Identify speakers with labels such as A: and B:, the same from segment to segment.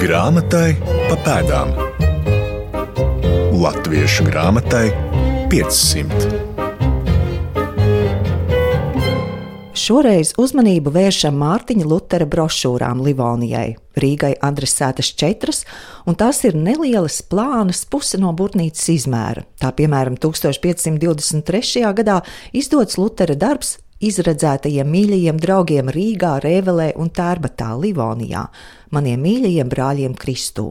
A: Grāmatai pa pēdām. Latviešu grāmatai 500.
B: Šoreiz uzmanību vēršam Mārtiņa Lutera brošūrām Livonijai. Rīgai adresētas četras, un tās ir nelielas plānas, puse no būtnīcas izmēra. Tā piemēram 1523. gadā izdots Lutera darbs izredzētajiem mīļajiem draugiem Rīgā, Rēvelē un Tērbatā, Livonijā, maniem mīļajiem brāļiem Kristū.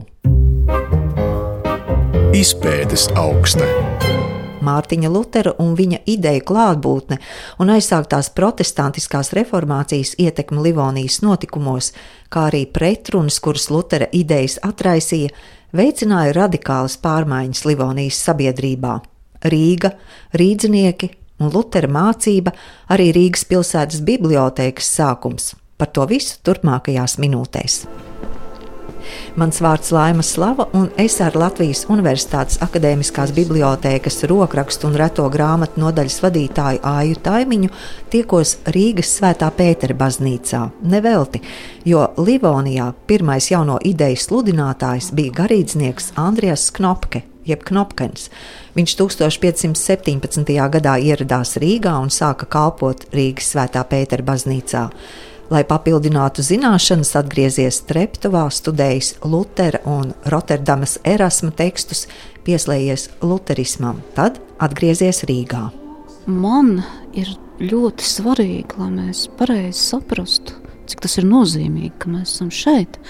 A: Izpētes augsta.
B: Mārtiņa Lutera un viņa ideju klātbūtne un aizsāktās protestantiskās reformācijas ietekme Livonijas notikumos, kā arī pretrunas, kuras Lutera idejas atraisīja, veicināja radikālas pārmaiņas Livonijas sabiedrībā. Rīga, rīdzinieki, un Lutera mācība, arī Rīgas pilsētas bibliotēkas sākums. Par to visu turpmākajās minūtēs. Mans vārds ir Laima Slava, un es ar Latvijas Universitātes Akademiskās bibliotēkas rokrakstu un reto grāmatu nodaļas vadītāju Āju Taimiņu tiekos Rīgas Svētā Pētera baznīcā. Nevelti, jo Livonijā pirmais jauno ideju sludinātājs bija garīdznieks Andrijas Knopke, jeb Knopkens. Viņš 1517. gadā ieradās Rīgā un sāka kalpot Rīgas Svētā Pētera baznīcā. Lai papildinātu zināšanas, atgriezies Treptuvā, studējis Lutera un Rotterdamas Erasma tekstus, pieslēdzies Lutherismam, tad atgriezies Rīgā.
C: Man ir ļoti svarīgi, lai mēs pareizi saprastu, cik tas ir nozīmīgi, ka mēs esam šeit,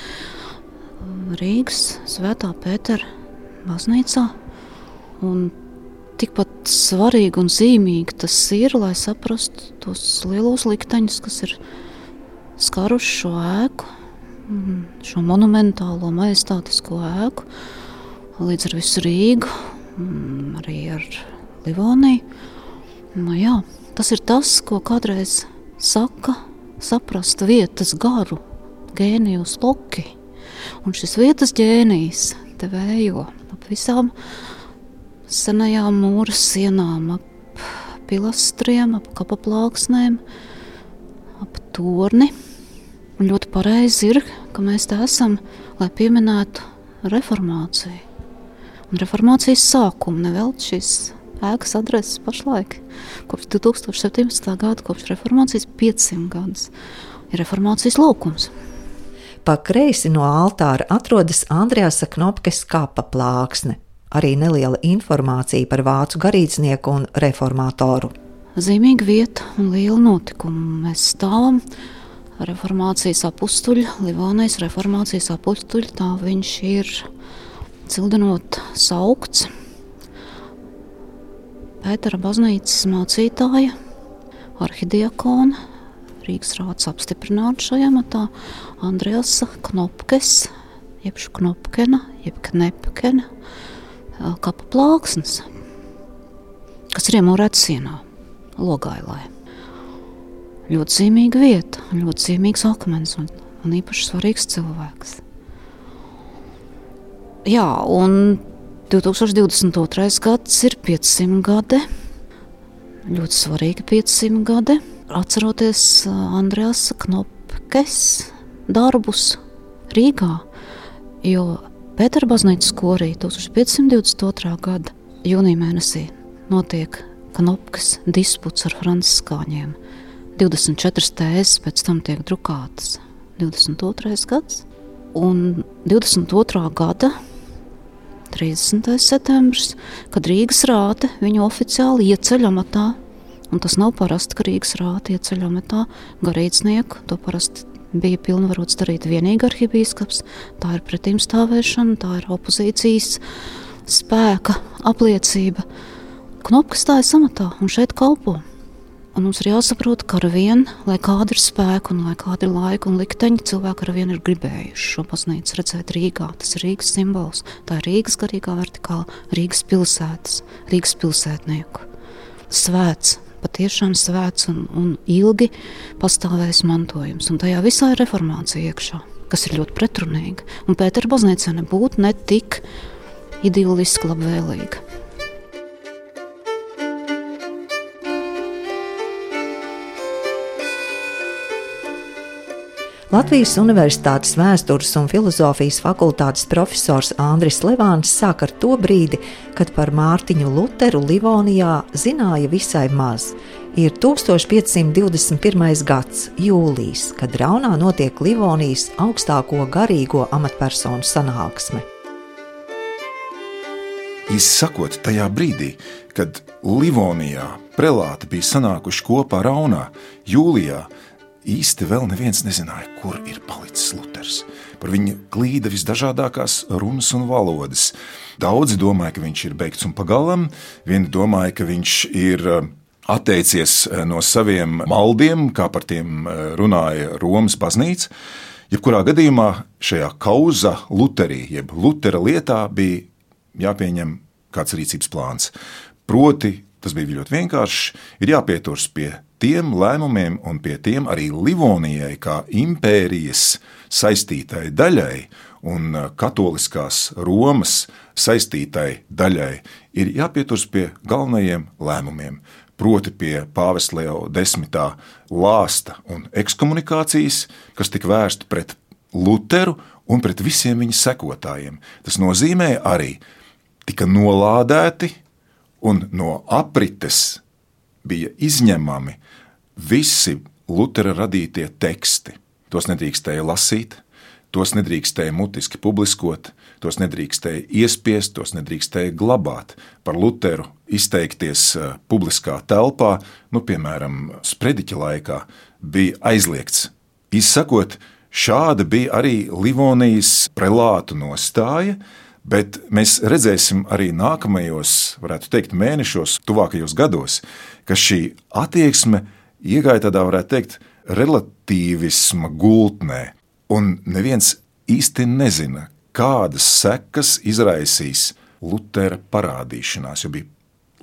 C: Rīgas Svētā Pētera baznīcā. Un tikpat svarīgi un zīmīgi tas ir, lai saprastu tos lielos likteņus, kas ir skāruši šo ēku, šo monumentālo, majestātisko ēku, līdz ar visu Rīgu, arī ar Livoniju. Nu, jā, tas ir tas, ko kādreiz saka, saprast vietas garu, gēnijus loki. Un šis vietas ģēnijs te vējo ap visām senajām mūra sienām, ap pilastriem, ap kapaplāksnēm, ap torni. Un ļoti pareizi ir, ka mēs te esam, lai pieminētu reformāciju. Un reformācijas sākumu nevēl šīs ēkas adreses pašlaik, kopš 2017. gada, kopš reformācijas 500 gadus, ir reformācijas laukums.
B: Pa kreisi no altāra atrodas Andrēsa Knopkes kapa plāksne, arī neliela informācija par vācu garīdznieku un reformatoru.
C: Zīmīga vieta un liela notikuma. Mēs stāvam reformācijas apstuļa, Livonijas reformācijas apstuļa. Tā viņš ir cildinot saukts. Pētera baznīcas mācītāja, arhidiakona, Rīgas rāds apstiprināts šajā matā Andrēsa Knopkes, jeb Knopkena, jeb Knepkena kapa plāksnes, kas ir iemūrēts sienā, Logailē. Ļoti zīmīga vieta, ļoti zīmīgs akmens un, un īpaši svarīgs cilvēks. Jā, un 2022. gads ir 500 gadi, ļoti svarīgi 500 gadi atceroties Andrēsa Knopkes darbus Rīgā, jo Pētera baznīcas korī 1522. gada jūnija mēnesī notiek Knopkes disputs ar franciskāņiem. 24 tēzes pēc tam tiek drukātas 22. gads, un 22. gada 30. septembris, kad Rīgas rāte viņu oficiāli ieceļ amatā Un tas nav parasti, ka Rīgas rāta ieceļ amatā garīdznieku. To parasti bija pilnvarots darīt vienīgi arhibīskaps. Tā ir pretimstāvēšana, tā ir opozīcijas spēka apliecība. Knopka stājas amatā un šeit kalpo. Un mums ir jāsaprot, ka ar vienu, lai kāda ir spēka, un lai kāda ir laika un likteņa, cilvēki ar vienu ir gribējuši šo baznīcu redzēt Rīgā. Tas ir Rīgas simbols, tā ir Rīgas garīgā vertikāla, Rīgas pilsētas, Rīgas pilsētnieku. Svēts, patiešām svēts un, un ilgi pastāvējis mantojums. Un tajā visā ir reformācija iekšā, kas ir ļoti pretrunīga. Un Pētera baznīca nebūtu ne tik idiliski labvēlīga.
B: Latvijas Universitātes vēstures un filozofijas fakultātes profesors Andris Levāns sāk ar to brīdi, kad par Mārtiņu Luteru Livonijā zināja visai maz. Ir 1521. gads, jūlijas, kad Raunā notiek Livonijas augstāko garīgo amatpersonu sanāksme.
D: Izsakot tajā brīdī, kad Livonijā prelāti bija sanākuši kopā Raunā, jūlijā, īsti vēl neviens nezināja, kur ir palicis Luters. Par viņu klīda visdažādākās runas un valodas. Daudzi domāja, ka viņš ir beigts un pagalam, vieni domāja, ka viņš ir eh, atteicies eh, no saviem maldiem, kā par tiem eh, runāja Romas baznīca. Jebkurā gadījumā šajā kauza Luterī, jeb Lutera lietā, bija jāpieņem kāds rīcības plāns. Proti, tas bija ļoti vienkārši, ir jāpieturas pie tiem lēmumiem un pie tiem arī Livonijai, kā impērijas saistītai daļai un uh, katoliskās Romas saistītai daļai, ir jāpieturas pie galvenajiem lēmumiem. Proti, pie pāvesta Leo desmitā lāsta un ekskomunikācijas, kas tika vērsta pret Luteru un pret visiem viņa sekotājiem. Tas nozīmē arī, tika nolādēti un no aprites bija izņemami visi Lutera radītie teksti. Tos nedrīkstēja lasīt, tos nedrīkstēja mutiski publiskot, tos nedrīkstēja iespiest, tos nedrīkstēja glabāt. Par Luteru izteikties eh, publiskā telpā, nu, piemēram, sprediķa laikā, bija aizliegts. Izsakot, šāda bija arī Livonijas prelātu nostāja, Bet mēs redzēsim arī nākamajos, varētu teikt, mēnešos, tuvākajos gados, ka šī attieksme iegāja tādā, varētu teikt, relativisma gultnē, un neviens īsti nezina, kādas sekas izraisīs Lutera parādīšanās, jo bija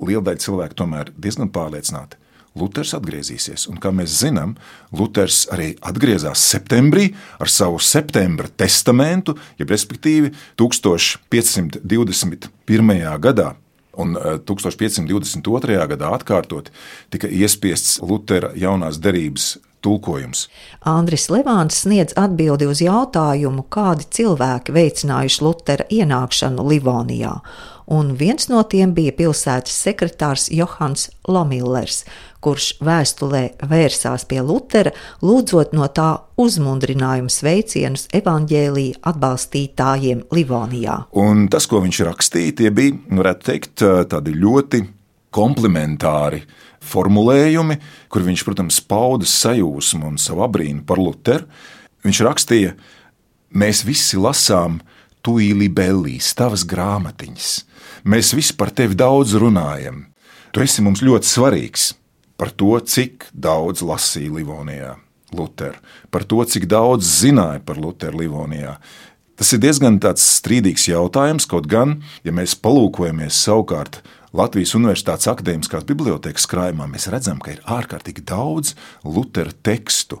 D: liela daļa cilvēku tomēr diezgan pārliecināti. Luters atgriezīsies, un kā mēs zinām, Luters arī atgriezās septembrī ar savu septembra testamentu, jeb respektīvi 1521. gadā un 1522. Eh, gadā atkārtot tika iespiests Lutera jaunās derības tulkojums.
B: Andris Levāns sniedz atbildi uz jautājumu, kādi cilvēki veicinājuši Lutera ienākšanu Livonijā, un viens no tiem bija pilsētas sekretārs Johans Lomillers, kurš vēstulē vērsās pie Lutera, lūdzot no tā uzmundrinājumu sveicienus evaņģēlīja atbalstītājiem Livonijā.
D: Un tas, ko viņš rakstīja, tie bija, varētu teikt, tādi ļoti komplementāri formulējumi, kur viņš, protams, pauda sajūsmu un savu abrīnu par Lutheru. Viņš rakstīja, mēs visi lasām tuīli bellīs, tavas grāmatiņas. Mēs visi par tevi daudz runājam. Tu esi mums ļoti svarīgs par to, cik daudz lasīja Livonijā Lutheru, par to, cik daudz zināja par Lutheru Livonijā. Tas ir diezgan strīdīgs jautājums, kaut gan, ja mēs palūkojamies savukārt Latvijas Universitātes akadēmiskās bibliotekas krājumā, mēs redzam, ka ir ārkārtīgi daudz Lutera tekstu.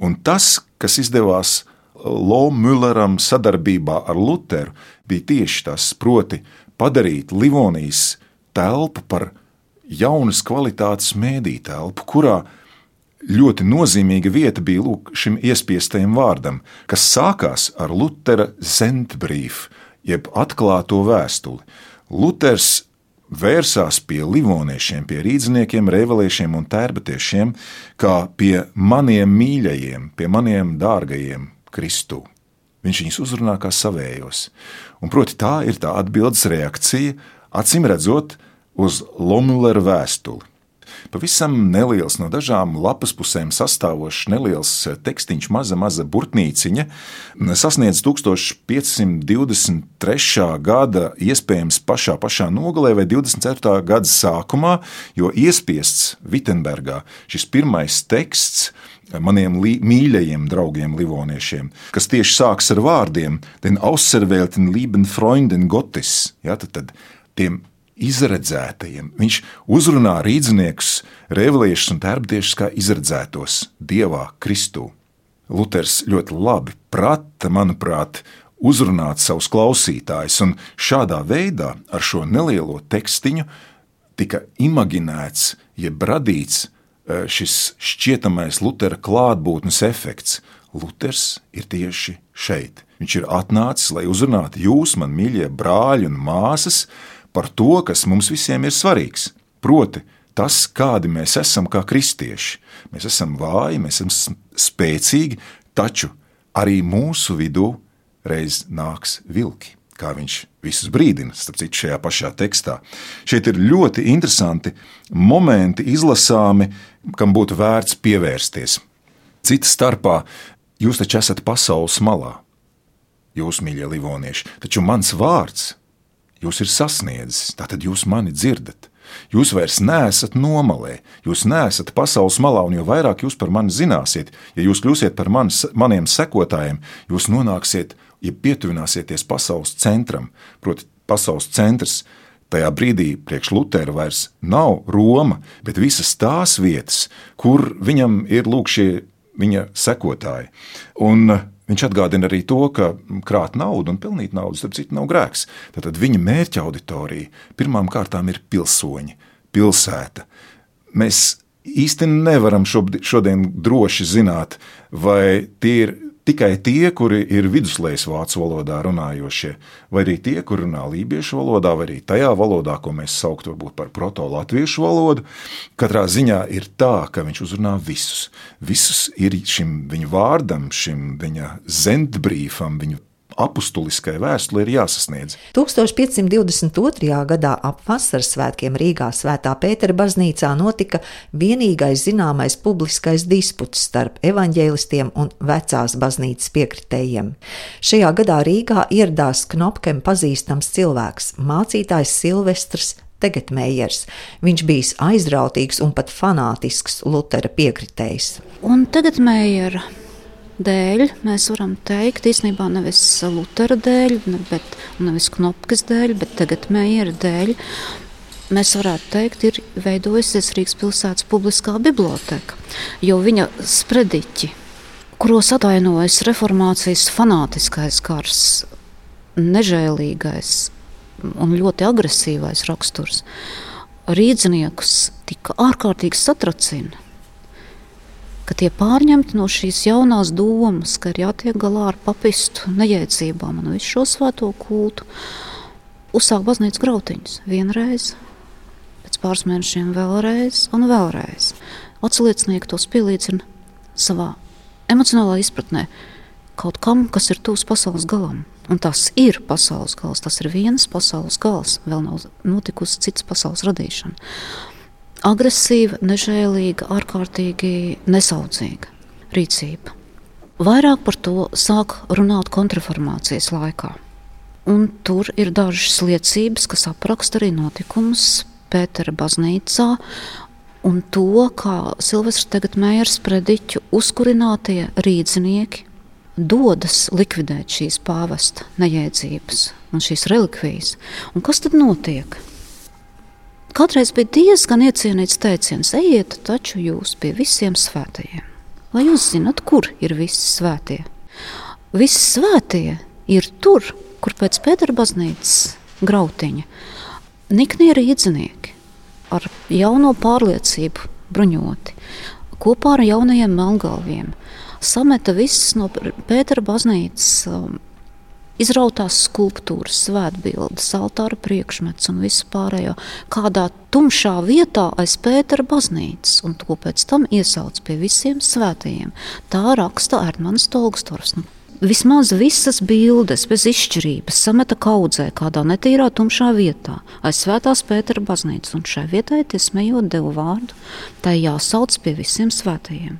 D: Un tas, kas izdevās Lomülleram sadarbībā ar Lutheru, bija tieši tas, proti, padarīt Livonijas telpu par jaunas kvalitātes mēdī telpu, kurā ļoti nozīmīga vieta bija lūk, šim iespiestajam vārdam, kas sākās ar Lutera Zentbrīfu, jeb atklāto vēstuli. Luters vērsās pie livoniešiem, pie rīzniekiem, reveliešiem un tērbatiešiem, kā pie maniem mīļajiem, pie maniem dārgajiem Kristū. Viņš viņus uzrunā kā savējos. Un, proti, tā ir tā atbildes reakcija, acīm redzot, uz Lomulera vēstuli. Pavisam neliels, no dažām lapas pusēm sastāvošs neliels tekstiņš, maza, maza burtnīciņa, sasniedz 1523. gada, iespējams, pašā, pašā nogalē vai 24. gada sākumā, jo iespiests Vitsenbergā šis pirmais teksts maniem mīļajiem draugiem, livoniešiem, kas tieši sākas ar vārdiem: Den auserwählten lieben Freunden Gottes. Ja, tad, tad tiem izredzētajiem. Viņš uzrunā rīzniekus, revliešus un tērbdiešus kā izredzētos Dievā, Kristū. Luters ļoti labi prata, manuprāt, uzrunāt savus klausītājus, un šādā veidā ar šo nelielo tekstiņu tika imaginēts, jeb radīts e, šis šķietamais Lutera klātbūtnes efekts. Luters ir tieši šeit. Viņš ir atnācis, lai uzrunātu jūs, man mīļie brāļi un māsas, par to, kas mums visiem ir svarīgs. Proti, tas, kādi mēs esam kā kristieši. Mēs esam vāji, mēs esam spēcīgi, taču arī mūsu vidū reiz nāks vilki. Kā viņš visus brīdina, starp citu, šajā pašā tekstā. Šeit ir ļoti interesanti momenti izlasāmi, kam būtu vērts pievērsties. Cita starpā, jūs taču esat pasaules malā, jūs, mīļie livonieši, taču mans vārds jūs ir sasniedzis, tātad jūs mani dzirdat. Jūs vairs neesat nomalē, jūs neesat pasaules malā, un jo vairāk jūs par mani zināsiet, ja jūs kļūsiet par mani, maniem sekotājiem, jūs nonāksiet, ja pietuvināsieties pasaules centram. Proti, pasaules centrs tajā brīdī priekš Lutera vairs nav Roma, bet visas tās vietas, kur viņam ir lūk šie viņa sekotāji. Un Viņš atgādina arī to, ka krāt naudu un pelnīt naudu, starp citu, nav grēks. Tad viņa mērķa auditorija pirmām kārtām ir pilsoņi, pilsēta. Mēs īsti nevaram šodien droši zināt, vai tie ir tikai tie, kuri ir viduslējas vācu valodā runājošie, vai arī tie, kuri runā lībiešu valodā, vai arī tajā valodā, ko mēs sauktu par proto-latviešu valodu. Katrā ziņā ir tā, ka viņš uzrunā visus. Visus ir šim viņa vārdam, šim viņa zendbrīfam, viņa apustuliskai vēstule ir jāsasniedz.
B: 1522. gadā ap vasaras svētkiem Rīgā Svētā Pētera baznīcā notika vienīgais zināmais publiskais disputs starp evaņģēlistiem un vecās baznīcas piekritējiem. Šajā gadā Rīgā ieradās Knopkem pazīstams cilvēks, mācītājs Silvestrs Tegetmējers. Viņš bija aizrautīgs un pat fanātisks Lutera piekritējs.
C: Un Tegetmējera dēļ mēs varam teikt, īstenībā nevis Lutera dēļ, bet nevis Knopkas dēļ, bet tagad Meijera dēļ. Mēs varētu teikt, ir veidojusies Rīgas pilsētas publiskā biblioteka, jo viņa sprediķi, kuros atainojas reformācijas fanātiskais gars, nežēlīgais un ļoti agresīvais raksturs, rīzniekus tika ārkārtīgi satracina ka tie pārņemti no šīs jaunās domas, ka ir jātiek galā ar papistu nejēdzībām un visu šo svēto kultu. Uzsāk baznīcas grautiņus vienreiz, pēc pāris mēnešiem vēlreiz un vēlreiz. Atsliecinieki tos pielīdzina savā emocionālā izpratnē kaut kam, kas ir tūs pasaules galam. Un tas ir pasaules gals, tas ir viens pasaules gals, vēl nav notikusi cits pasaules radīšana agresīva, nežēlīga, ārkārtīgi nesaudzīga rīcība. Vairāk par to sāk runāt kontraformācijas laikā. Un tur ir dažas liecības, kas apraksta arī notikumus Pētera baznīcā un to, kā Silvestris tagad mērs prediķu uzkurinātie rīdzinieki dodas likvidēt šīs pāvesta nejēdzības un šīs relikvijas. Un kas tad notiek? Kādreiz bija diezgan iecienīts teiciens: ejiet taču jūs pie visiem svētajiem. Lai jūs zinat, kur ir visi svētie. Visi svētie ir tur, kur pēc Pētera baznīcas grautiņa niknie rīdzinieki ar jauno pārliecību bruņoti, kopā ar jaunajiem melngalviem, sameta visas no Pētera baznīcas um, izrautās skulptūras, svētbildes, altāra priekšmets un visu pārējo kādā tumšā vietā aiz Pētera baznīcas, un to pēc tam iesauc pie visiem svētajiem. Tā raksta Erdmans Tolgstors. Nu, Vismaz visas bildes bez izšķirības sameta kaudzē kādā netīrā tumšā vietā aiz svētās Pētera baznīcas, un šai vietai tie smējot devu vārdu, tai jāsauc pie visiem svētajiem.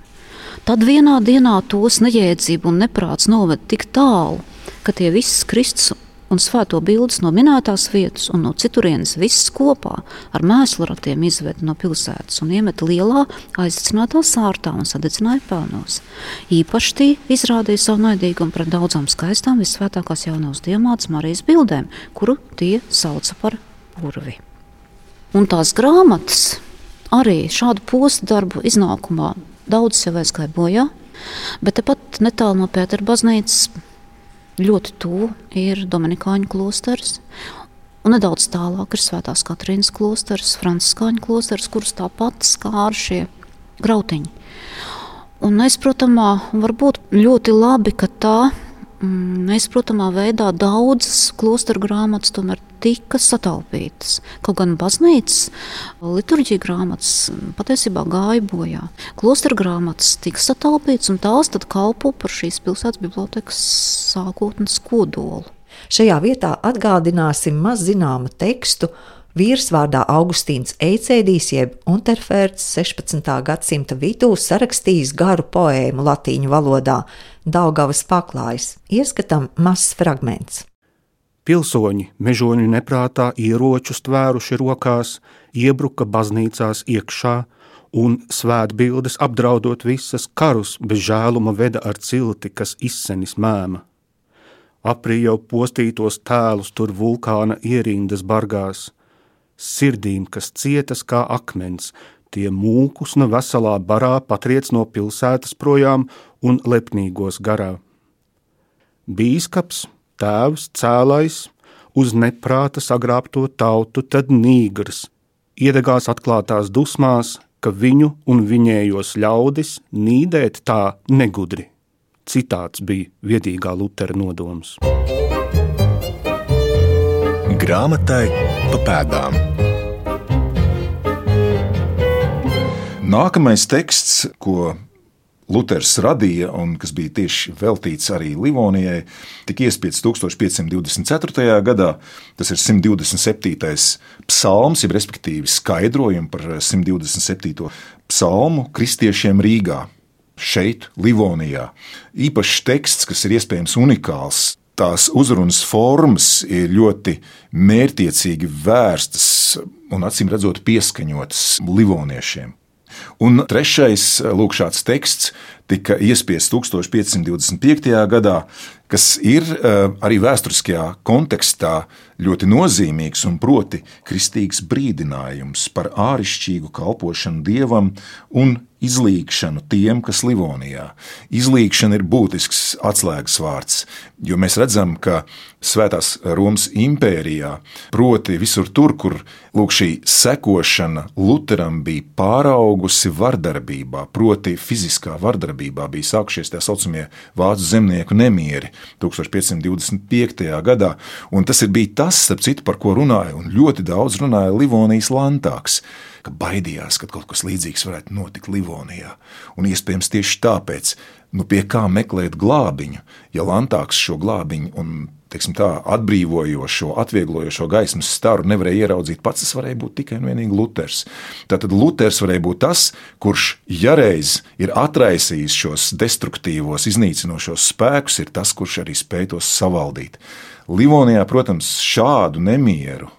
C: Tad vienā dienā tos nejēdzību un neprāts noved tik tālu, ka tie visas Kristus un svēto bildes no minētās vietas un no citurienes visas kopā ar mēslu ratiem izveda no pilsētas un iemeta lielā aizcinātā sārtā un sadedzināja pelnos. Īpaši tī izrādīja savu naidīgumu pret daudzām skaistām visvētākās jaunās diamātas Marijas bildēm, kuru tie sauca par burvi. Un tās grāmatas arī šādu postu darbu iznākumā daudz jau aizgāja bojā, bet tepat netālu no Pētera baznīcas Ļoti tuvu ir Dominikāņu klosters. Un nedaudz tālāk ir Svētās Katrīnas klosters, Franciskāņu klosters, kurus tāpat skāra šie grautiņi. Un neizprotamā, varbūt ļoti labi, ka tā mm, neizprotamā veidā daudzas klosteru grāmatas tomēr tika sataupītas. Kaut gan baznīcas liturģija grāmatas patiesībā gāja bojā. Klosteru grāmatas tika sataupītas, un tās kalpo par šīs pilsētas bibliotekas sākotnes kodolu.
B: Šajā vietā atgādināsim maz zināmu tekstu. Vīrs vārdā Augustīns Eicēdīs, jeb Unterferts 16. gadsimta vidū sarakstījis garu poēmu latīņu valodā Daugavas paklājas. Ieskatam mazs fragments.
E: Pilsoņi, mežoņu neprātā ieročus tvēruši rokās, iebruka baznīcās iekšā, un svētbildes apdraudot visas karus bez žēluma veda ar cilti, kas izsenis mēma. Aprī jau postītos tēlus tur vulkāna ierindas bargās, sirdīm, kas cietas kā akmens, tie mūkus no veselā barā patriec no pilsētas projām un lepnīgos garā. Bīskaps, tēvs, cēlais, uz neprāta sagrābto tautu, tad nīgrs, iedegās atklātās dusmās, ka viņu un viņējos ļaudis nīdēt tā negudri. Citāts bija viedīgā Lutera nodoms.
A: Grāmatai pa pēdām.
D: Nākamais teksts, ko Luters radīja un kas bija tieši veltīts arī Livonijai, tika iespiedts 1524. gadā. Tas ir 127. psalms, jeb respektīvi skaidrojumi par 127. psalmu kristiešiem Rīgā šeit, Livonijā. Īpašs teksts, kas ir iespējams unikāls. Tās uzrunas formas ir ļoti mērķiecīgi vērstas un acīm redzot pieskaņotas livoniešiem. Un trešais lūk, šāds teksts tika iespiests 1525. gadā, kas ir eh, arī vēsturiskajā kontekstā ļoti nozīmīgs un proti kristīgs brīdinājums par āršķirīgu kalpošanu dievam un izlīgšanu tiem, kas Livonijā. Izlīgšana ir būtisks atslēgas vārds, jo mēs redzam, ka Svētās Romas impērijā, proti visur tur, kur lūk, šī sekošana Lutheram bija pāraugusi vardarbībā, proti fiziskā vardarbībā, bija sākušies tā saucamie vācu zemnieku nemieri 1525. gadā, un tas ir bija tas, starp citu, par ko runāja, un ļoti daudz runāja Livonijas lantāks ka baidījās, ka kaut kas līdzīgs varētu notikt Livonijā. Un iespējams tieši tāpēc, nu pie kā meklēt glābiņu, ja Lantāks šo glābiņu un teiksim, tā, atbrīvojošo, atvieglojošo gaismas staru nevarēja ieraudzīt pats. Tas varēja būt tikai un vienīgi Luters. Tātad Luters varēja būt tas, kurš, ja reiz ir atraisījis šos destruktīvos, iznīcinošos spēkus, ir tas, kurš arī spēj tos savaldīt. Livonijā, protams, šādu nemieru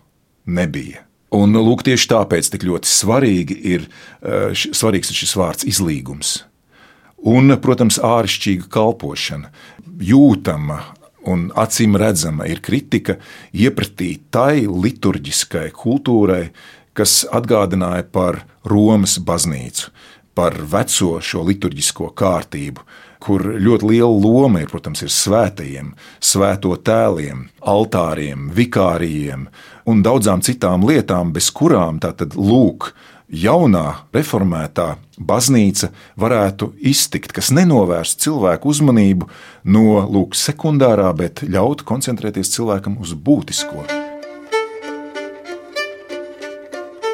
D: nebija. Un lūk, tieši tāpēc tik ļoti svarīgi ir, eh, svarīgs ir šis vārds izlīgums. Un, protams, āršķirīga kalpošana, jūtama un acīm redzama ir kritika iepratī tai liturģiskai kultūrai, kas atgādināja par Romas baznīcu, par veco šo liturģisko kārtību, kur ļoti liela loma ir, protams, ir svētajiem, svēto tēliem, altāriem, vikārijiem un daudzām citām lietām, bez kurām tātad lūk. Jaunā reformētā baznīca varētu iztikt, kas nenovērst cilvēku uzmanību no lūk, sekundārā, bet ļautu koncentrēties cilvēkam uz būtisko.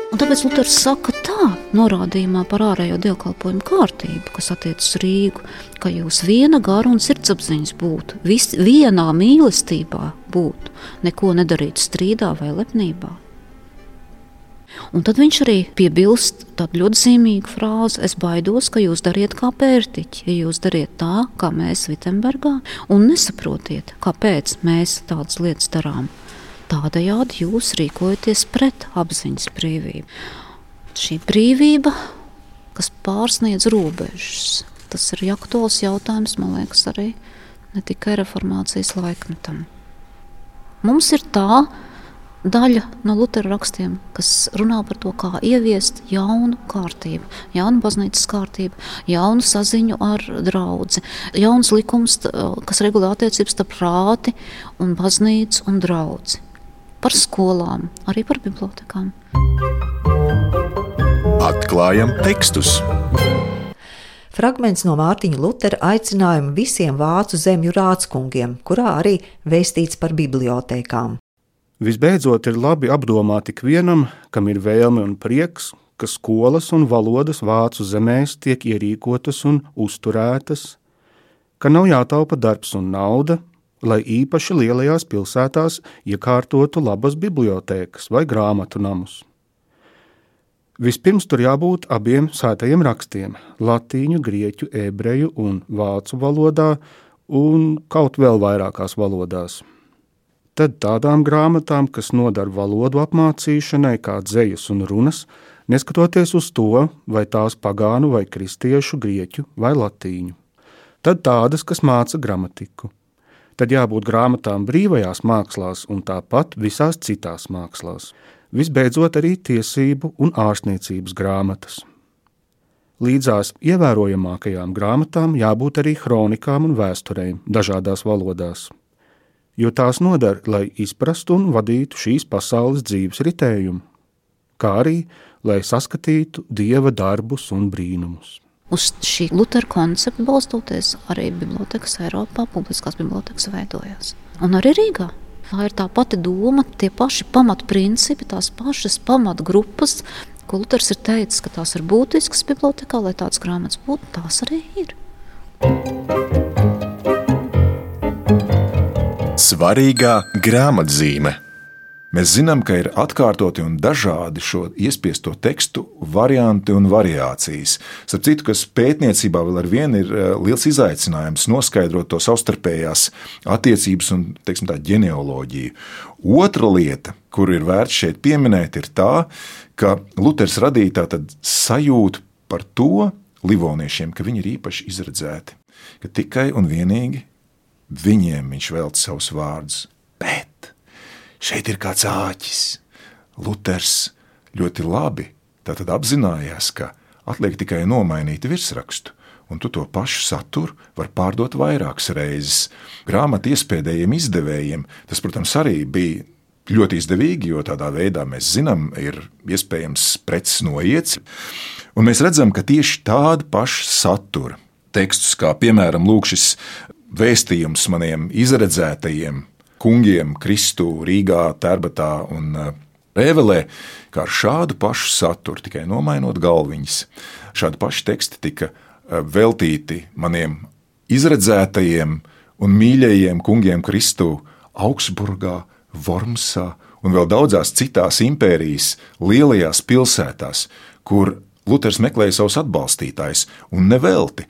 C: Un tāpēc Luters saka, tā norādījumā par ārējo dievkalpojumu kārtību, kas attiecas uz Rīgu, ka jūs viena gara un sirdsapziņas būtu, vis, vienā mīlestībā būtu, neko nedarīt strīdā vai lepnībā. Un tad viņš arī piebilst tādu ļoti zīmīgu frāzi: Es baidos, ka jūs dariet kā pērtiķi, ja jūs dariet tā, kā mēs Vitsenburgā, un nesaprotiet, kāpēc mēs tādas lietas darām. Tādējādi jūs rīkojaties pret apziņas brīvību. Šī brīvība, kas pārsniedz robežas, tas ir aktuāls jautājums, man liekas, arī ne tikai reformācijas laikmetam. Mums ir tā daļa no Lutera rakstiem, kas runā par to, kā ieviest jaunu kārtību, jaunu baznīcas kārtību, jaunu saziņu ar draugu, jauns likums, kas regulē attiecības starp prāti un baznīcu un draugu par skolām, arī par bibliotekām.
A: Atklājam tekstus!
B: Fragments no Mārtiņa Lutera aicinājuma visiem vācu zemju rāckungiem, kurā arī vēstīts par bibliotēkām.
E: Visbeidzot, ir labi apdomāt ikvienam, kam ir vēlme un prieks, ka skolas un valodas vācu zemēs tiek ierīkotas un uzturētas, ka nav jātaupa darbs un nauda, lai īpaši lielajās pilsētās iekārtotu labas bibliotēkas vai grāmatu namus. Vispirms tur jābūt abiem sētajiem rakstiem - latīņu, grieķu, ebreju un vācu valodā, un kaut vēl vairākās valodās. Tad tādām grāmatām, kas nodara valodu apmācīšanai, kā dzējas un runas, neskatoties uz to, vai tās pagānu vai kristiešu, grieķu vai latīņu. Tad tādas, kas māca gramatiku tad jābūt grāmatām brīvajās mākslās un tāpat visās citās mākslās. Visbeidzot, arī tiesību un ārstniecības grāmatas. Līdzās ievērojamākajām grāmatām jābūt arī kronikām un vēsturēm dažādās valodās, jo tās noder, lai izprastu un vadītu šīs pasaules dzīves ritējumu, kā arī lai saskatītu dieva darbus un brīnumus.
C: Uz šī Lutera koncepta balstoties, arī bibliotekas Eiropā, publiskās bibliotekas veidojās. Un arī Rīgā. Tā ir tā pati doma, tie paši pamatprincipi, tās pašas pamatgrupas, ko Luters ir teicis, ka tās ir būtiskas bibliotekā, lai tādas grāmatas būtu, tās arī ir.
A: Svarīgā grāmatzīme.
D: Mēs zinām, ka ir atkārtoti un dažādi šo iespiesto tekstu varianti un variācijas. Starp citu, kas pētniecībā vēl ar vienu ir eh, liels izaicinājums noskaidrot to savstarpējās attiecības un teiksim, tā ģenealoģiju. Otra lieta, kur ir vērts šeit pieminēt, ir tā, ka Luters radīja tādu sajūtu par to livoniešiem, ka viņi ir īpaši izredzēti, ka tikai un vienīgi viņiem viņš velta savus vārdus. Bet šeit ir kāds āķis. Luters ļoti labi apzinājās, ka atliek tikai nomainīt virsrakstu, un tu to pašu saturu vari pārdot vairākas reizes. Grāmatu iespējamiem izdevējiem tas, protams, arī bija ļoti izdevīgi, jo tādā veidā mēs zinām, ir iespējams preces noiets. Un mēs redzam, ka tieši tāda paša satura tekstus, kā piemēram šis vēstījums maniem izredzētajiem kungiem Kristu Rīgā, Tērbatā un eh, Rēvelē, kā ar šādu pašu saturu, tikai nomainot galviņas. Šādi paši teksti tika eh, veltīti maniem izredzētajiem un mīļajiem kungiem Kristu Augsburgā, Vormsā un vēl daudzās citās impērijas lielajās pilsētās, kur Luters meklēja savus atbalstītājus, un nevelti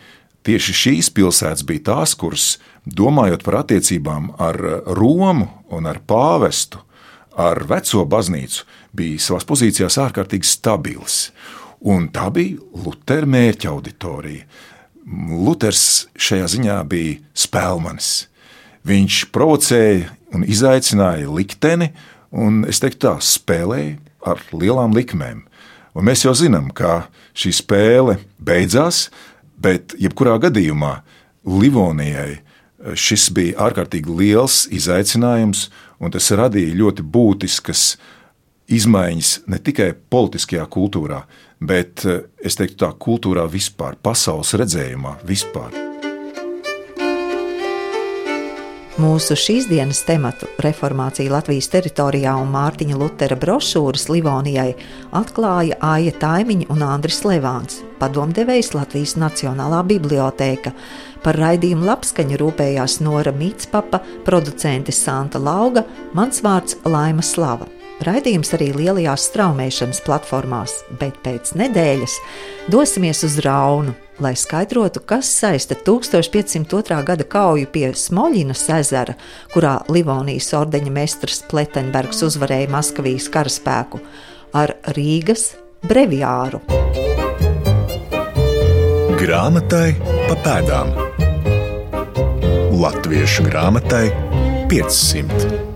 D: Tieši šīs pilsētas bija tās, kuras, domājot par attiecībām ar Romu un ar pāvestu, ar veco baznīcu, bija savās pozīcijās ārkārtīgi stabilas. Un tā bija Lutera mērķa auditorija. Luters šajā ziņā bija spēlmanis. Viņš provocēja un izaicināja likteni, un es teiktu, tā spēlēja ar lielām likmēm. Un mēs jau zinām, ka šī spēle beidzās Bet, jebkurā gadījumā, Livonijai eh, šis bija ārkārtīgi liels izaicinājums, un tas radīja ļoti būtiskas izmaiņas ne tikai politiskajā kultūrā, bet eh, es teiktu, tā kultūrā vispār, pasaules redzējumā vispār.
B: Mūsu šīs dienas tematu reformācija Latvijas teritorijā un Mārtiņa Lutera brošūras Livonijai atklāja Aija Taimiņa un Andris Levāns, padomdevējs Latvijas Nacionālā bibliotēka. Par raidījumu labskaņu rūpējās Nora Mītspapa, producente Santa Lauga, mans vārds Laima Slava. Raidījums arī lielajās straumēšanas platformās, bet pēc nedēļas dosimies uz Raunu, lai skaidrotu, kas saista 1502. gada kauju pie Smoļinas ezera, kurā Livonijas ordeņa mestrs Pletenbergs uzvarēja Maskavijas karaspēku, ar Rīgas breviāru.
A: Grāmatai pa pēdām Latviešu grāmatai 500.